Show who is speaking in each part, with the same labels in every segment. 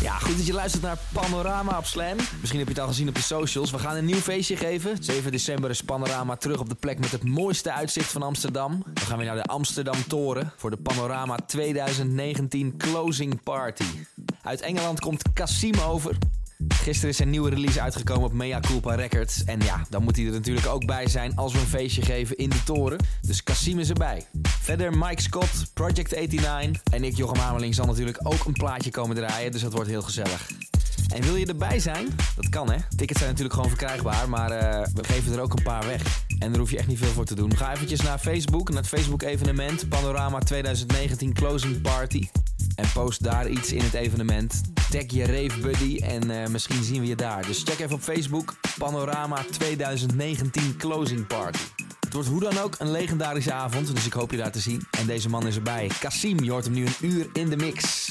Speaker 1: Ja, goed dat je luistert naar Panorama op Slam. Misschien heb je het al gezien op de socials. We gaan een nieuw feestje geven. 7 december is Panorama terug op de plek met het mooiste uitzicht van Amsterdam. We gaan weer naar de Amsterdam Toren voor de Panorama 2019 Closing Party. Uit Engeland komt Cassim over. Gisteren is zijn nieuwe release uitgekomen op Mea Culpa Records. En ja, dan moet hij er natuurlijk ook bij zijn als we een feestje geven in de toren. Dus Cassim is erbij. Verder Mike Scott, Project 89. En ik, Jochem Hamerling, zal natuurlijk ook een plaatje komen draaien. Dus dat wordt heel gezellig. En wil je erbij zijn? Dat kan hè. Tickets zijn natuurlijk gewoon verkrijgbaar, maar eh, we geven er ook een paar weg. En daar hoef je echt niet veel voor te doen. Ga eventjes naar Facebook, naar het Facebook evenement Panorama 2019 Closing Party. En post daar iets in het evenement. Tag je rave buddy en eh, misschien zien we je daar. Dus check even op Facebook Panorama 2019 Closing Party. Het wordt hoe dan ook een legendarische avond, dus ik hoop je daar te zien. En deze man is erbij. Cassim, je hoort hem nu een uur in de mix.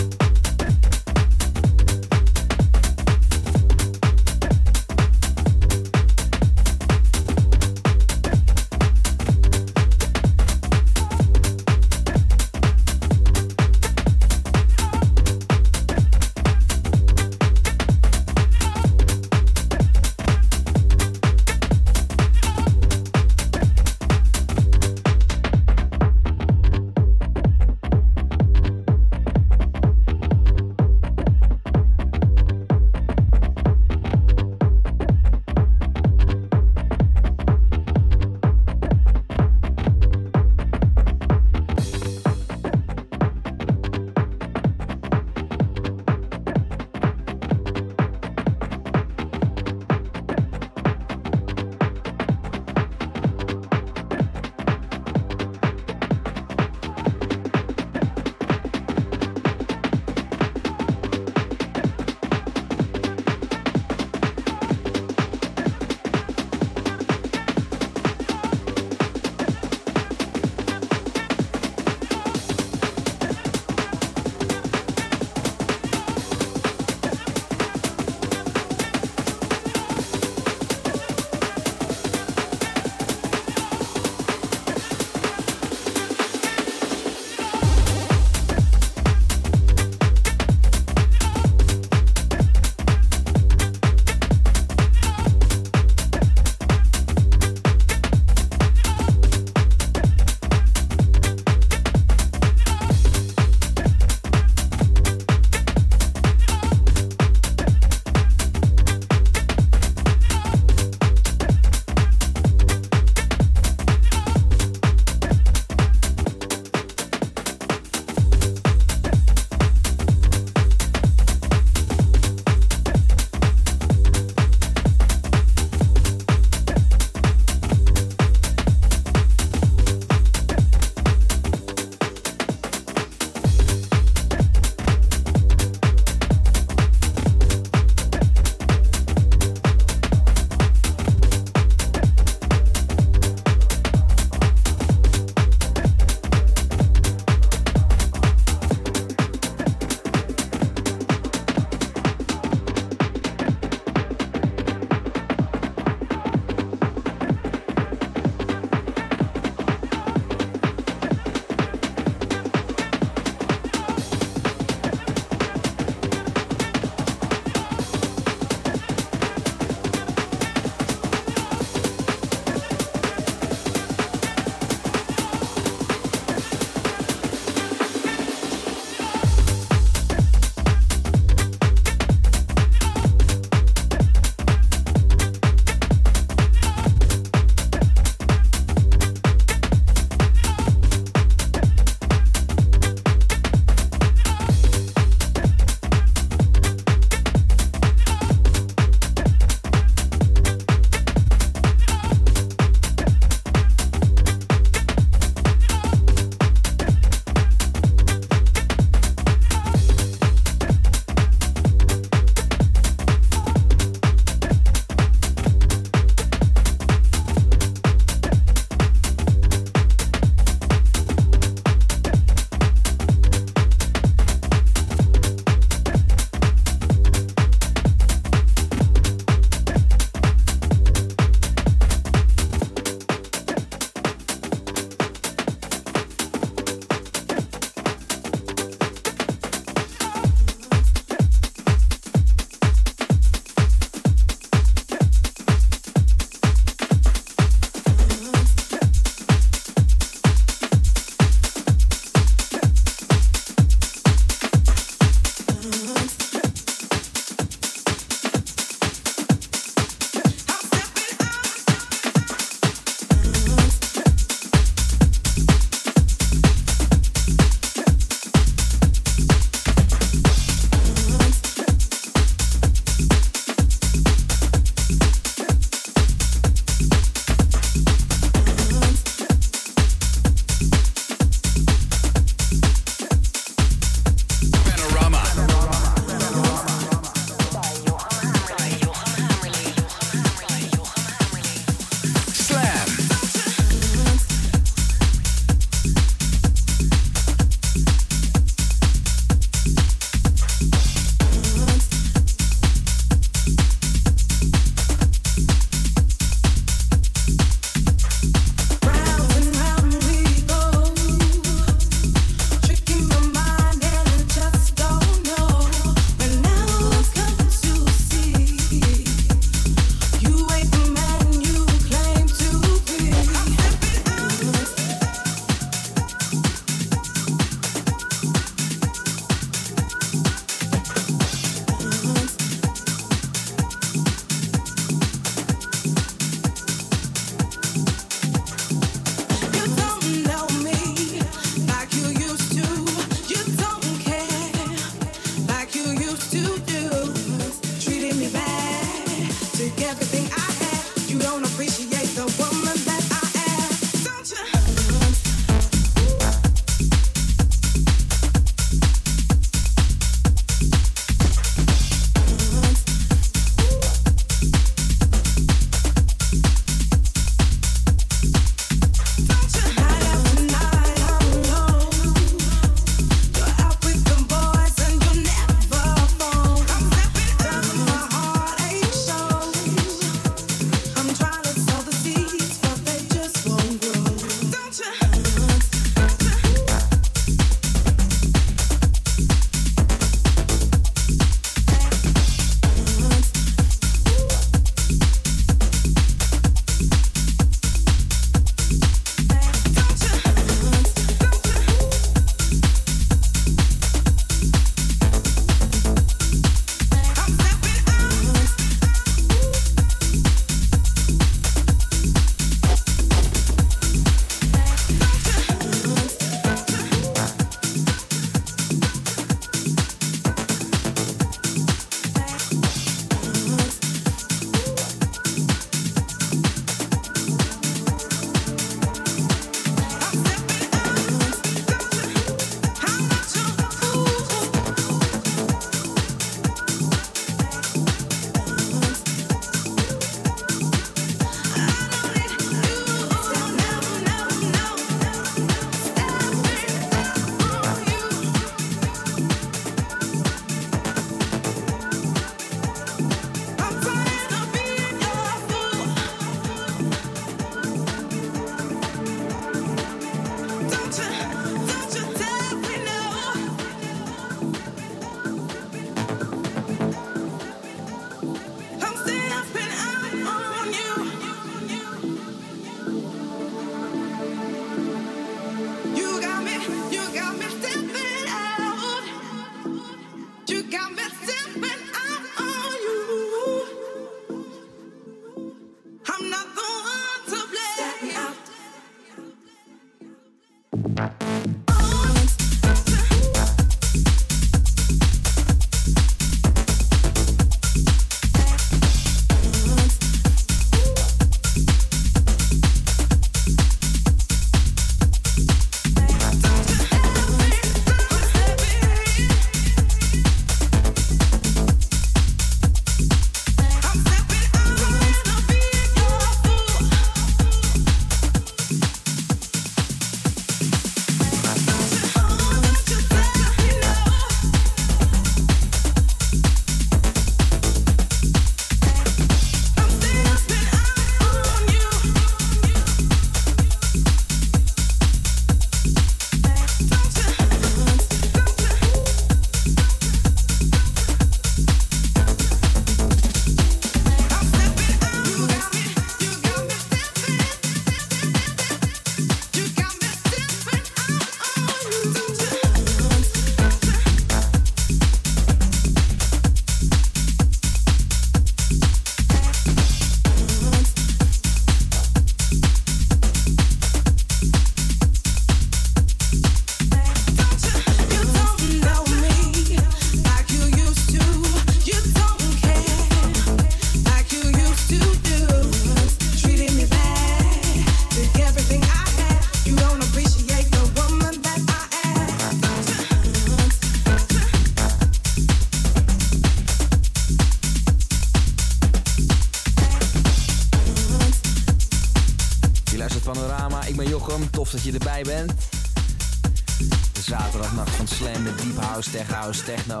Speaker 1: Techno.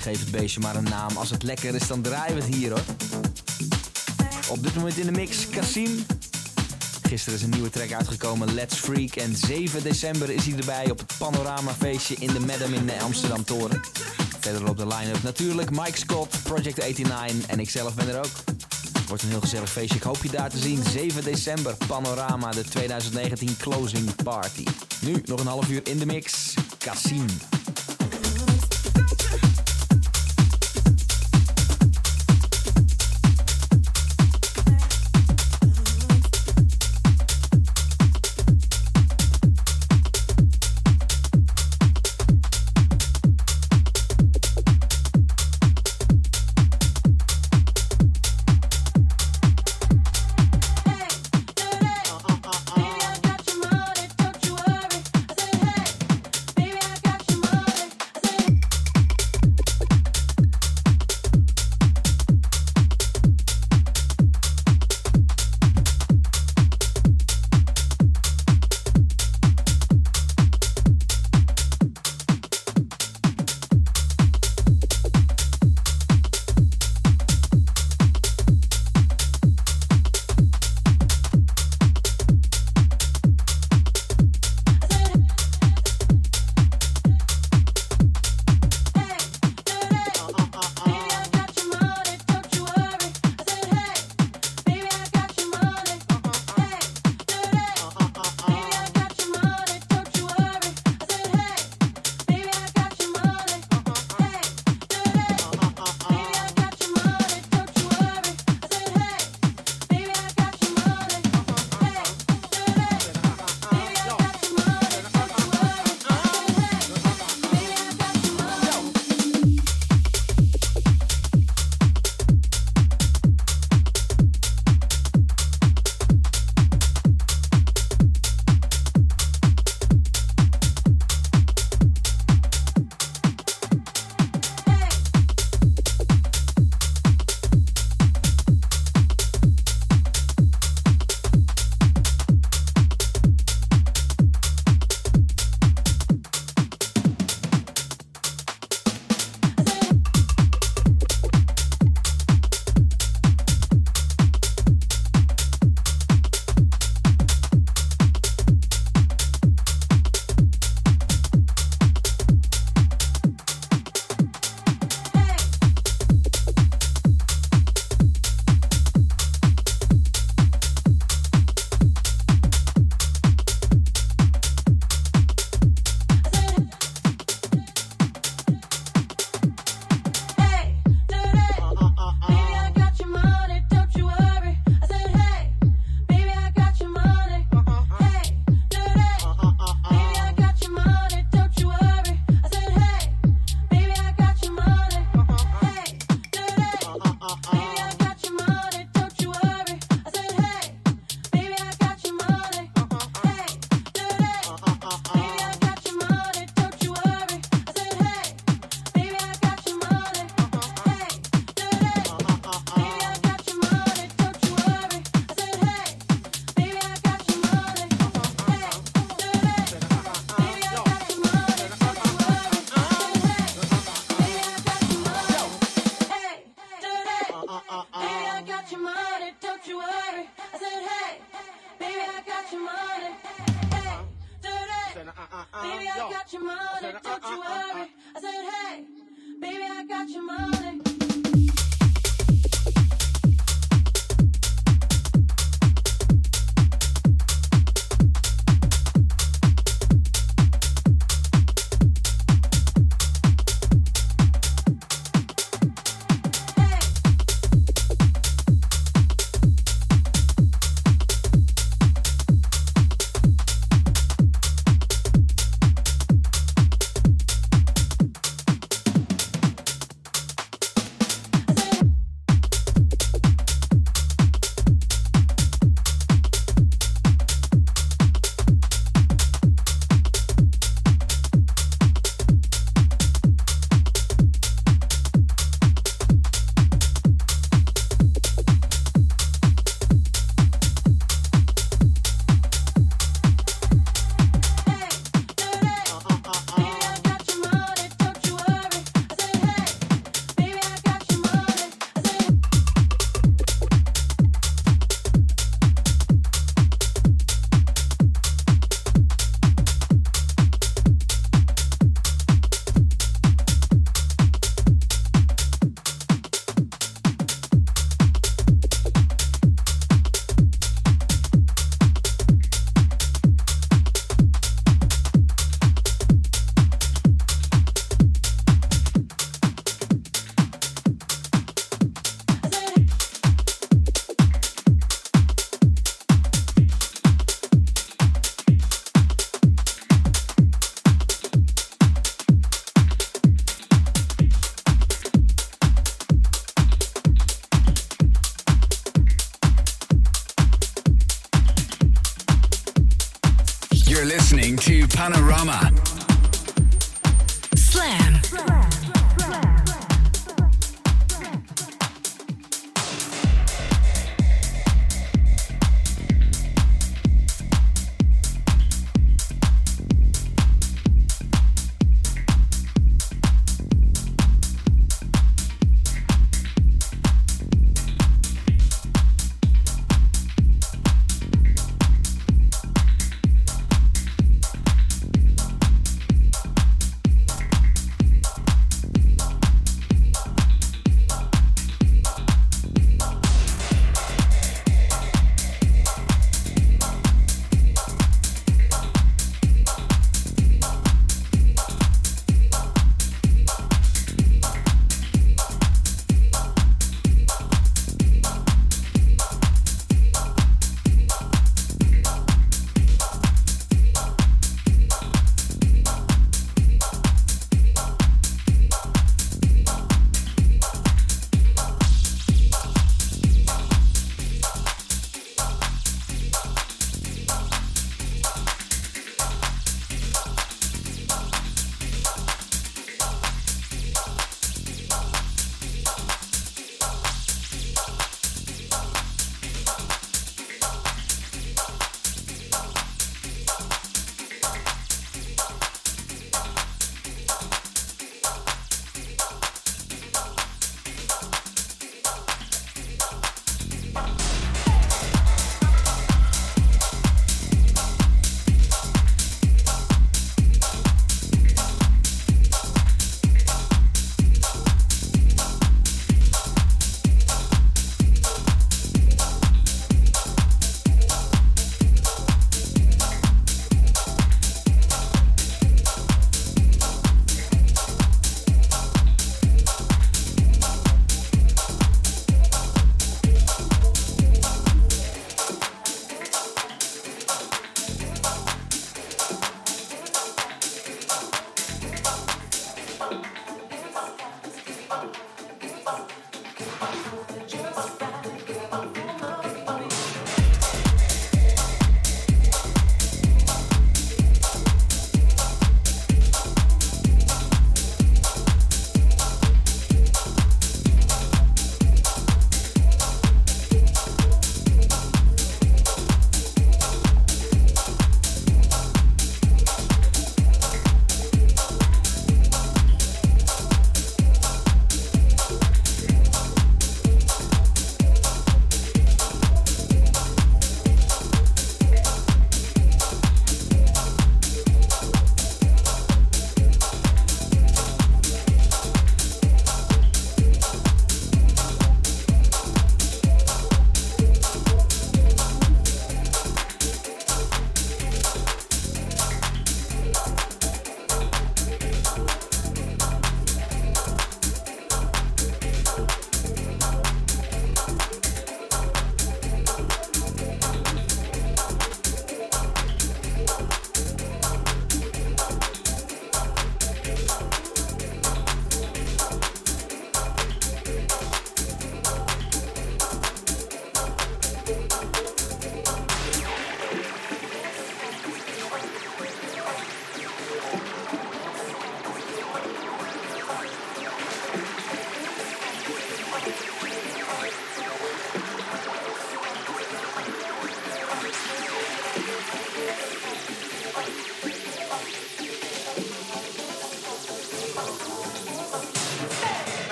Speaker 1: Geef het beestje maar een naam. Als het lekker is, dan draaien we het hier hoor. Op dit moment in de mix, Cassim. Gisteren is een nieuwe track uitgekomen, Let's Freak. En 7 december is hij erbij op het Panorama feestje in de Madam in de Amsterdam Toren. Verder op de line-up natuurlijk Mike Scott, Project 89 en ikzelf ben er ook. Wordt een heel gezellig feestje. Ik hoop je daar te zien. 7 december, Panorama, de 2019 Closing Party. Nu nog een half uur in de mix. Cassim.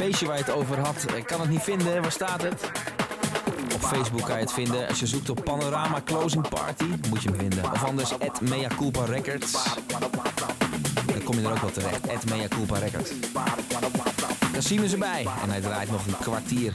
Speaker 1: Feestje waar je het over had, ik kan het niet vinden. Waar staat het? Op Facebook kan je het vinden. Als je zoekt op Panorama Closing Party, moet je hem vinden. Of anders at Mea Culpa Records. Dan kom je er ook wel terecht. At Mea Culpa Records. Daar zien we ze bij. En hij draait nog een kwartier.